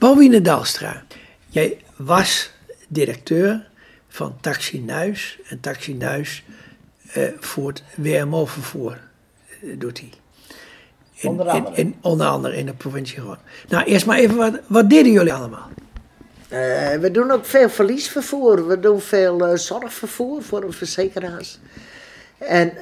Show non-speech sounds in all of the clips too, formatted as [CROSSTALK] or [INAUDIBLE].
Pauline Dalstra, jij was directeur van Taxi Nuis. En Taxi Nuis uh, voert WMO-vervoer, uh, doet hij. In, onder andere. In, in, onder andere in de provincie gewoon. Nou, eerst maar even, wat, wat deden jullie allemaal? Uh, we doen ook veel verliesvervoer. We doen veel zorgvervoer voor de verzekeraars. En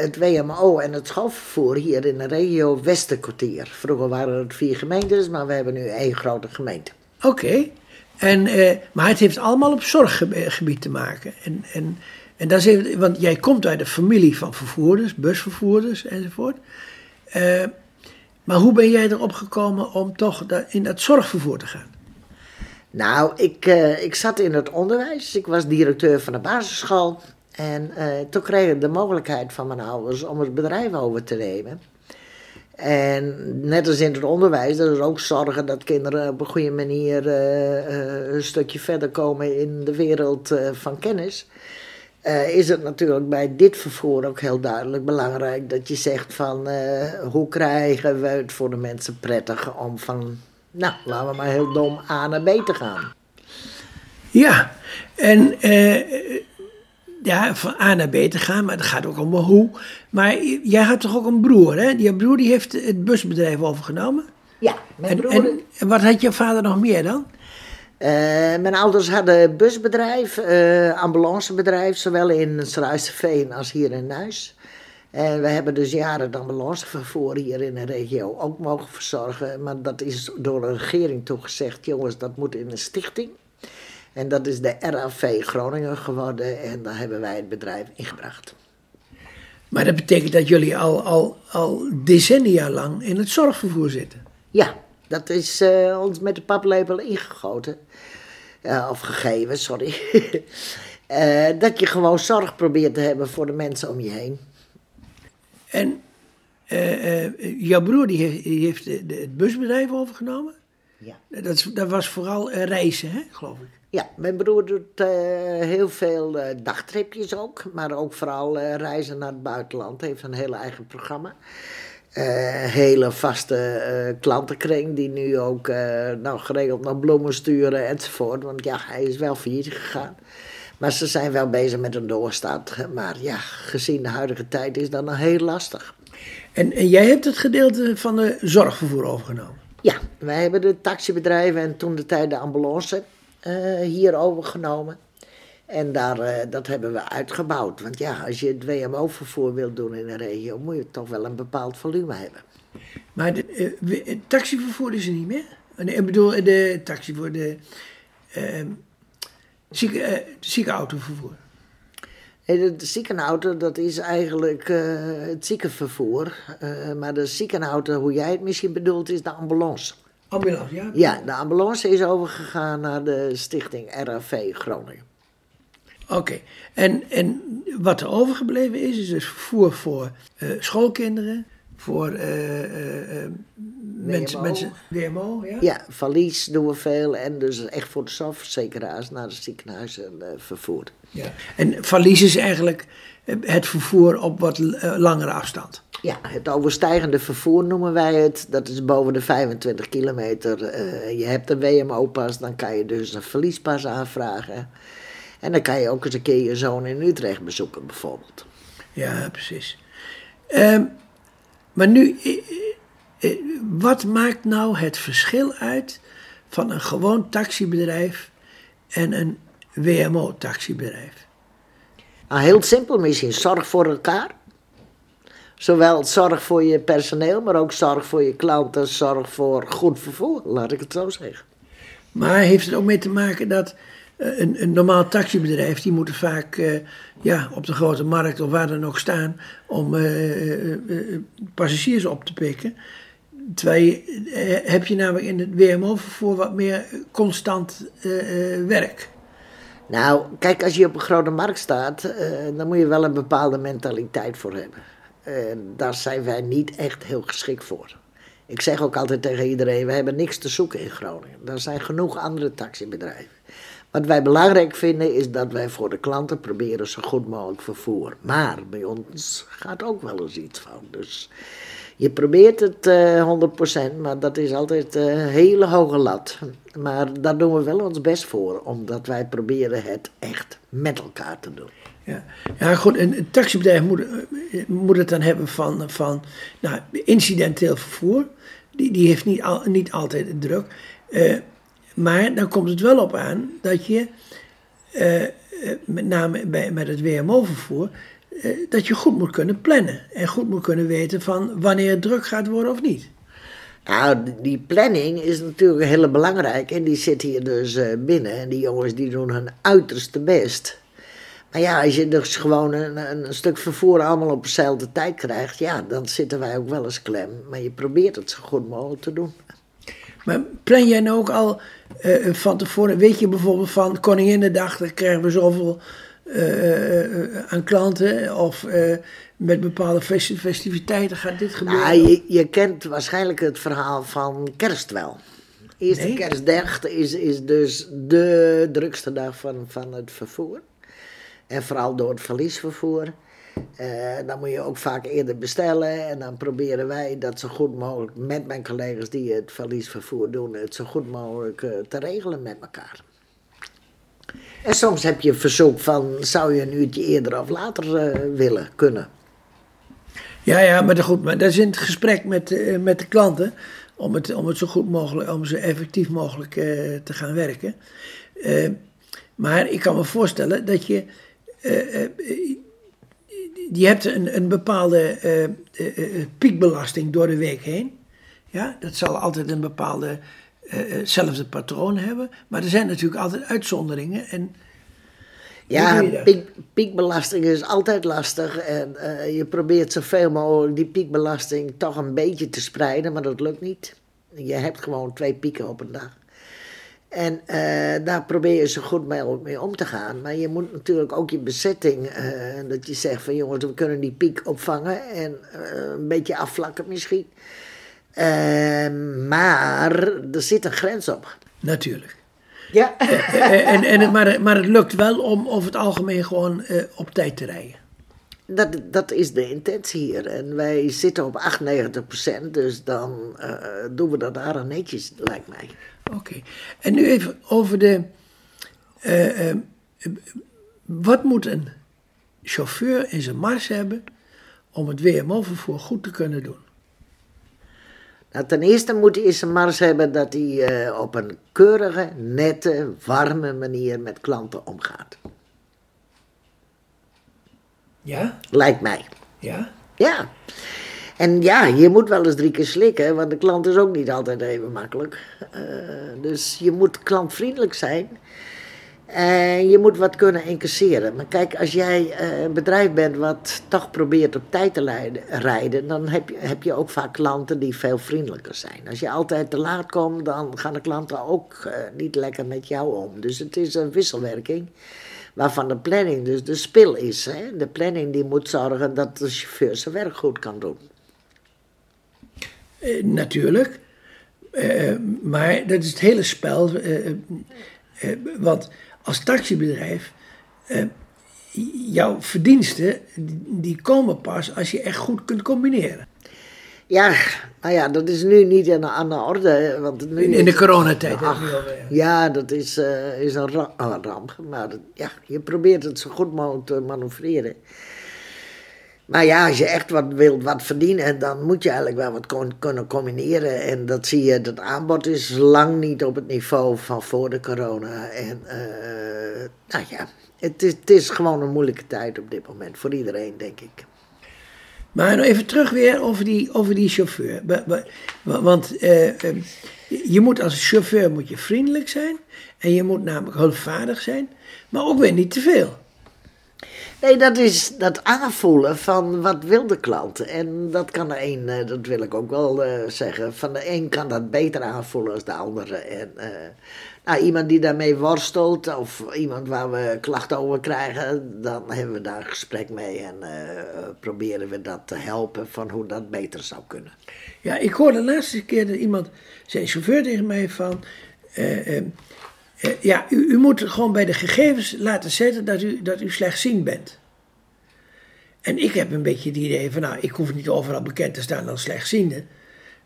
het WMO en het schoolvervoer hier in de regio Westerkwartier. Vroeger waren het vier gemeentes, maar we hebben nu één grote gemeente. Oké. Okay. En, uh, maar het heeft allemaal op zorggebied te maken. En, en, en dat is even, want jij komt uit een familie van vervoerders, busvervoerders enzovoort. Uh, maar hoe ben jij erop gekomen om toch in dat zorgvervoer te gaan? Nou, ik, ik zat in het onderwijs. Ik was directeur van de basisschool. En toen kreeg ik de mogelijkheid van mijn ouders om het bedrijf over te nemen. En net als in het onderwijs, dat is ook zorgen dat kinderen op een goede manier uh, een stukje verder komen in de wereld van kennis. is het natuurlijk bij dit vervoer ook heel duidelijk belangrijk dat je zegt van hoe krijgen we het voor de mensen prettig om van, nou laten we maar heel dom A naar B te gaan. Ja, en ja, van A naar B te gaan, maar het gaat ook om hoe. Maar jij had toch ook een broer, hè? Die broer die heeft het busbedrijf overgenomen? Ja, mijn broer... En, en, wat had je vader nog meer dan? Uh, mijn ouders hadden busbedrijf, uh, ambulancebedrijf, zowel in Sruisterveen als hier in Nuis. En we hebben dus jaren het ambulancevervoer hier in de regio ook mogen verzorgen. Maar dat is door de regering toegezegd, jongens, dat moet in een stichting. En dat is de RAV Groningen geworden en daar hebben wij het bedrijf ingebracht. Maar dat betekent dat jullie al, al, al decennia lang in het zorgvervoer zitten? Ja, dat is uh, ons met de paplepel ingegoten. Uh, of gegeven, sorry. uh, [LAUGHS] dat je gewoon zorg probeert te hebben voor de mensen om je heen. En jouw broer die heeft, die heeft het busbedrijf overgenomen? Ja. Dat, dat was vooral reizen, hè, geloof ik? Ja, mijn broer doet uh, heel veel uh, dagtripjes ook, maar ook vooral reizen naar het buitenland. Hij heeft een hele eigen programma. hele vaste klantenkring die nu ook nou, geregeld naar bloemen sturen enzovoort. Want ja, hij is wel failliet gegaan. Maar ze zijn wel bezig met een doorstart. Maar ja, gezien de huidige tijd is dat nog heel lastig. En, en jij hebt het gedeelte van de zorgvervoer overgenomen? Ja, wij hebben de taxibedrijven en toen de tijd de ambulance uh, hier overgenomen. En daar, uh, dat hebben we uitgebouwd. Want ja, als je het WMO-vervoer wilt doen in een regio, moet je toch wel een bepaald volume hebben. Maar de, uh, taxivervoer is er niet meer? Ik bedoel, de taxi voor de zieke, ziekenautovervoer. De ziekenauto, dat is eigenlijk het ziekenvervoer. maar de ziekenauto, hoe jij het misschien bedoelt, is de ambulance. Ambulance, ja? Ja, de ambulance is overgegaan naar de stichting RAV Groningen. Oké, okay. en, en wat er overgebleven is, is dus vervoer voor uh, schoolkinderen, voor uh, uh, mensen, mensen, WMO, ja? Ja, valies doen we veel en dus echt voor de zorgverzekeraars naar de ziekenhuizen vervoer. Ja, en valies is eigenlijk het vervoer op wat langere afstand. Ja, het overstijgende vervoer noemen wij het. Dat is boven de 25 kilometer. Uh, je hebt een WMO-pas, dan kan je dus een verliespas aanvragen. En dan kan je ook eens een keer je zoon in Utrecht bezoeken, bijvoorbeeld. Ja, precies. Um, maar nu, wat maakt nou het verschil uit van een gewoon taxibedrijf en een WMO-taxibedrijf? Nou, heel simpel misschien, zorg voor elkaar. Zowel zorg voor je personeel, maar ook zorg voor je klanten, zorg voor goed vervoer, laat ik het zo zeggen. Maar heeft het ook mee te maken dat een, een normaal taxibedrijf, die moeten vaak uh, ja, op de grote markt of waar dan ook staan om uh, passagiers op te pikken. Terwijl heb je namelijk in het WMO-vervoer wat meer constant werk. Nou, kijk, als je op een grote markt staat, dan moet je wel een bepaalde mentaliteit voor hebben. En daar zijn wij niet echt heel geschikt voor. Ik zeg ook altijd tegen iedereen: we hebben niks te zoeken in Groningen. Er zijn genoeg andere taxibedrijven. Wat wij belangrijk vinden is dat wij voor de klanten proberen zo goed mogelijk vervoer. Maar bij ons gaat ook wel eens iets van. Dus Je probeert het eh 100%, maar dat is altijd een hele hoge lat. Maar daar doen we wel ons best voor, omdat wij proberen het echt met elkaar te doen. Ja, ja goed, een, taxibedrijf moet, eh, moet het dan hebben van, van nou, incidenteel vervoer. Die, die heeft niet, al, niet altijd druk. Eh, maar dan komt het wel op aan dat je, eh, eh, met name bij, met het WMO-vervoer, eh, dat je goed moet kunnen plannen. En goed moet kunnen weten van wanneer het druk gaat worden of niet. Nou, die planning is natuurlijk heel belangrijk en die zit hier dus binnen. En die jongens die doen hun uiterste best. Maar ja, als je dus gewoon een, een stuk vervoer allemaal op dezelfde tijd krijgt, ja, dan zitten wij ook wel eens klem. Maar je probeert het zo goed mogelijk te doen. Maar plan jij nou ook al eh, van tevoren, weet je bijvoorbeeld van Koninginnedag, dan krijgen we zoveel eh, eh, aan klanten of met bepaalde festi- festiviteiten gaat dit gebeuren? Nou, je, je kent waarschijnlijk het verhaal van kerst wel. Eerste Nee. kerstdag is, is dus de drukste dag van, van het vervoer. En vooral door het verliesvervoer. Eh, dan moet je ook vaak eerder bestellen. En dan proberen wij dat zo goed mogelijk met mijn collega's die het verliesvervoer doen, het zo goed mogelijk eh, te regelen met elkaar. En soms heb je een verzoek van, zou je een uurtje eerder of later eh, willen kunnen? Ja, ja, maar goed, maar dat is in het gesprek met, met de klanten om het, om het zo goed mogelijk, om zo effectief mogelijk te gaan werken. Maar ik kan me voorstellen dat je, je hebt een, een bepaalde eh, eh, eh, piekbelasting door de week heen. Ja, dat zal altijd een bepaalde zelfde patroon hebben. Maar er zijn natuurlijk altijd uitzonderingen. En Ja, piek, piekbelasting is altijd lastig. En je probeert zoveel mogelijk die piekbelasting toch een beetje te spreiden, maar dat lukt niet. Je hebt gewoon twee pieken op een dag. En eh, daar probeer je zo goed mogelijk mee om te gaan. Maar je moet natuurlijk ook je bezetting, eh, dat je zegt van jongens, we kunnen die piek opvangen en eh, een beetje afvlakken misschien. Eh, maar er zit een grens op. natuurlijk. Ja. En, en, maar, het- maar het lukt wel om over het algemeen gewoon eh, op tijd te rijden. Dat, dat is de intentie hier. En wij zitten op 98%, dus dan eh, doen we dat aardig netjes, lijkt mij. Oké. En nu even over de. eh, eh, wat moet een chauffeur in zijn mars hebben om het WMO-vervoer goed te kunnen doen? Nou, ten eerste moet hij in zijn mars hebben dat hij eh, op een keurige, nette, warme manier met klanten omgaat. Ja? Lijkt mij. Ja? Ja. En ja, je moet wel eens drie keer slikken, want de klant is ook niet altijd even makkelijk. Eh, dus je moet klantvriendelijk zijn. En je moet wat kunnen incasseren. Maar kijk, als jij eh, een bedrijf bent wat toch probeert op tijd te rijden, dan heb je, heb je ook vaak klanten die veel vriendelijker zijn. Als je altijd te laat komt, dan gaan de klanten ook eh, niet lekker met jou om. Dus het is een wisselwerking waarvan de planning dus de spil is. Hè? De planning die moet zorgen dat de chauffeur zijn werk goed kan doen. Eh, natuurlijk. Eh, maar dat is het hele spel. eh, eh, eh, want als taxibedrijf. eh, jouw verdiensten die, komen pas als je echt goed kunt combineren. Ja, maar ja, dat is nu niet aan de, aan de orde. Want nu In, in de coronatijd. Ach. Ja, dat is, eh, is een ramp. Maar dat- ja, je probeert het zo goed mogelijk te manoeuvreren. Maar ja, als je echt wat wilt wat verdienen, dan moet je eigenlijk wel wat kunnen combineren. En dat zie je, dat aanbod is lang niet op het niveau van voor de corona. En eh, nou ja, het is, het is gewoon een moeilijke tijd op dit moment voor iedereen, denk ik. Maar nog even terug weer over die, over die chauffeur. Wa- wa- wa- Want eh, eh, je moet als chauffeur moet je vriendelijk zijn. En je moet namelijk hulpvaardig zijn. Maar ook weer niet te veel. Nee, dat is dat aanvoelen van wat wil de klant. En dat kan de een, eh, dat wil ik ook wel eh, zeggen, van de een kan dat beter aanvoelen als de andere. En eh, nou, iemand die daarmee worstelt of iemand waar we klachten over krijgen, dan hebben we daar een gesprek mee en proberen we dat te helpen van hoe dat beter zou kunnen. Ja, ik hoorde de laatste keer dat iemand, zei een chauffeur tegen mij van... eh, eh, eh, ja, u, u moet gewoon bij de gegevens laten zetten dat u, dat u slechtziend bent. En ik heb een beetje het idee van, nou, ik hoef niet overal bekend te staan als slechtziende.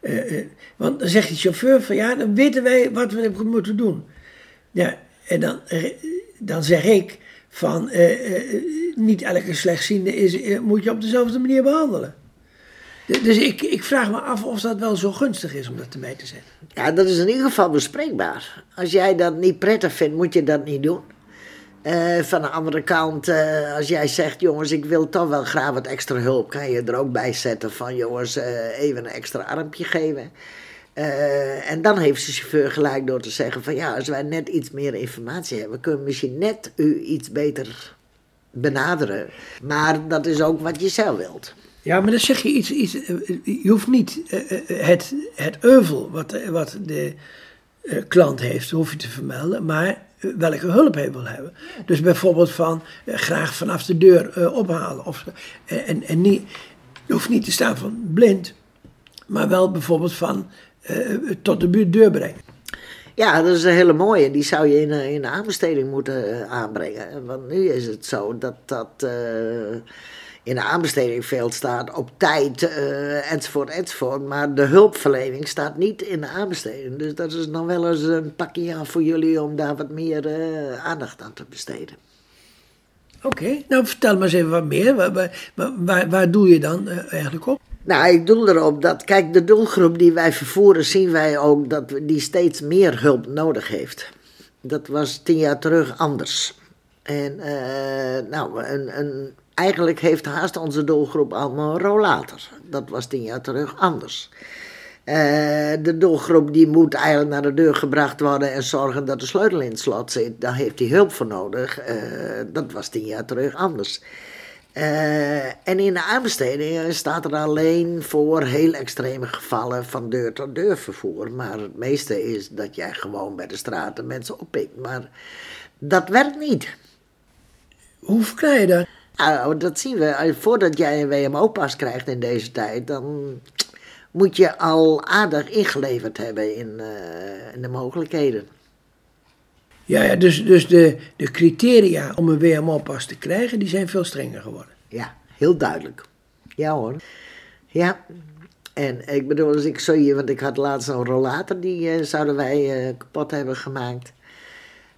Uh, uh, want dan zegt die chauffeur van, ja, dan weten wij wat we moeten doen. Ja, en dan, dan zeg ik van, niet elke slechtziende is, moet je op dezelfde manier behandelen. Dus ik, ik vraag me af of dat wel zo gunstig is om dat erbij te zetten. Ja, dat is in ieder geval bespreekbaar. Als jij dat niet prettig vindt, moet je dat niet doen. Uh, van de andere kant, uh, als jij zegt, jongens, ik wil toch wel graag wat extra hulp, kan je er ook bij zetten van, jongens, uh, even een extra armpje geven. en dan heeft de chauffeur gelijk door te zeggen van, ja, als wij net iets meer informatie hebben, kunnen we misschien net u iets beter benaderen. Maar dat is ook wat je zelf wilt. Ja, maar dan zeg je iets, iets je hoeft niet het, het euvel wat, wat de klant heeft, hoef je te vermelden, maar welke hulp hij wil hebben. Dus bijvoorbeeld van eh, graag vanaf de deur eh, ophalen. Of, eh, en, en niet, je hoeft niet te staan van blind, maar wel bijvoorbeeld van tot de buurt deur brengen. Ja, dat is een hele mooie. Die zou je in, in de aanbesteding moeten aanbrengen. Want nu is het zo dat dat in de aanbesteding veel staat op tijd uh, enzovoort enzovoort. Maar de hulpverlening staat niet in de aanbesteding. Dus dat is dan wel eens een pakje aan voor jullie om daar wat meer uh, aandacht aan te besteden. Oké, nou vertel maar eens even wat meer. Waar, waar, waar, waar doe je dan uh, eigenlijk op? Nou, ik doe erop dat, kijk, de doelgroep die wij vervoeren, zien wij ook dat die steeds meer hulp nodig heeft. Dat was tien jaar terug anders. En nou, een, een Eigenlijk heeft haast onze doelgroep allemaal een rollator. Dat was tien jaar terug anders. Uh, de doelgroep die moet eigenlijk naar de deur gebracht worden en zorgen dat de sleutel in het slot zit. Daar heeft hij hulp voor nodig. Uh, dat was tien jaar terug anders. Uh, en in de aanbesteding staat er alleen voor heel extreme gevallen van deur tot deur vervoer. Maar het meeste is dat jij gewoon bij de straten mensen oppikt. Maar dat werkt niet. Hoe verklaar je dat? Nou, dat zien we. Voordat jij een WMO-pas krijgt in deze tijd, dan moet je al aardig ingeleverd hebben in, uh, in de mogelijkheden. Ja, ja dus, dus de, de criteria om een WMO-pas te krijgen, die zijn veel strenger geworden. Ja, heel duidelijk. Ja hoor. Ja. En ik bedoel, als ik zo hier, want ik had laatst een rollator, die uh, zouden wij uh, kapot hebben gemaakt.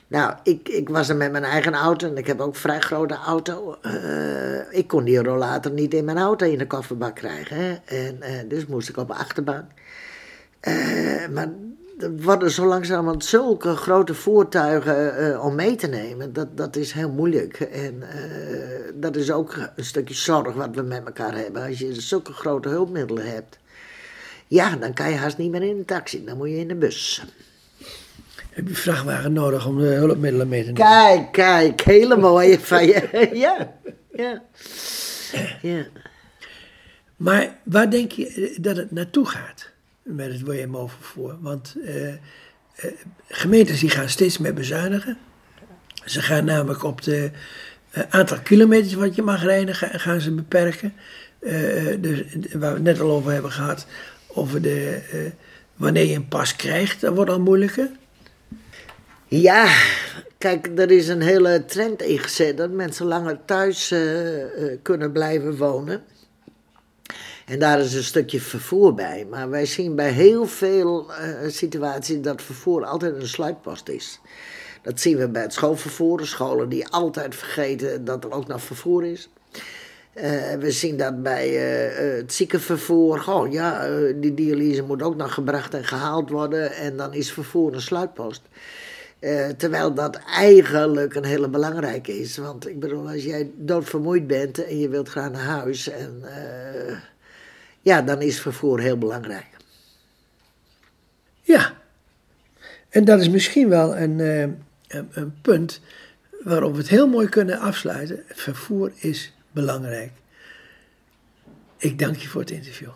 Nou, ik, ik was er met mijn eigen auto en ik heb ook een vrij grote auto. Uh, ik kon die rollator niet in mijn auto in de kofferbak krijgen. Hè? En, uh, dus moest ik op de achterbank. Uh, maar er worden zo langzamerhand zulke grote voertuigen om mee te nemen. Dat, dat is heel moeilijk. En dat is ook een stukje zorg wat we met elkaar hebben. Als je zulke grote hulpmiddelen hebt. Ja, dan kan je haast niet meer in een taxi. Dan moet je in de bus heb je vrachtwagen nodig om de hulpmiddelen mee te nemen. Kijk, kijk, hele mooie van je. ja, ja, ja. Maar waar denk je dat het naartoe gaat met het WMO-vervoer? Want uh, uh, gemeentes die gaan steeds meer bezuinigen. Ze gaan namelijk op de uh, aantal kilometers wat je mag rijden, gaan, gaan ze beperken. dus waar we het net al over hebben gehad, over de, wanneer je een pas krijgt, dat wordt al moeilijker. Ja, kijk, er is een hele trend ingezet dat mensen langer thuis uh, uh, kunnen blijven wonen. En daar is een stukje vervoer bij. Maar wij zien bij heel veel uh, situaties dat vervoer altijd een sluitpost is. Dat zien we bij het schoolvervoer, scholen die altijd vergeten dat er ook nog vervoer is. We zien dat bij het ziekenvervoer. Oh ja, die dialyse moet ook nog gebracht en gehaald worden. En dan is vervoer een sluitpost. Uh, terwijl dat eigenlijk een hele belangrijke is. Want ik bedoel, als jij doodvermoeid bent en je wilt gaan naar huis, en, uh, ja, dan is vervoer heel belangrijk. Ja, en dat is misschien wel uh, een, een, punt waarop we het heel mooi kunnen afsluiten. Vervoer is belangrijk. Ik dank je voor het interview.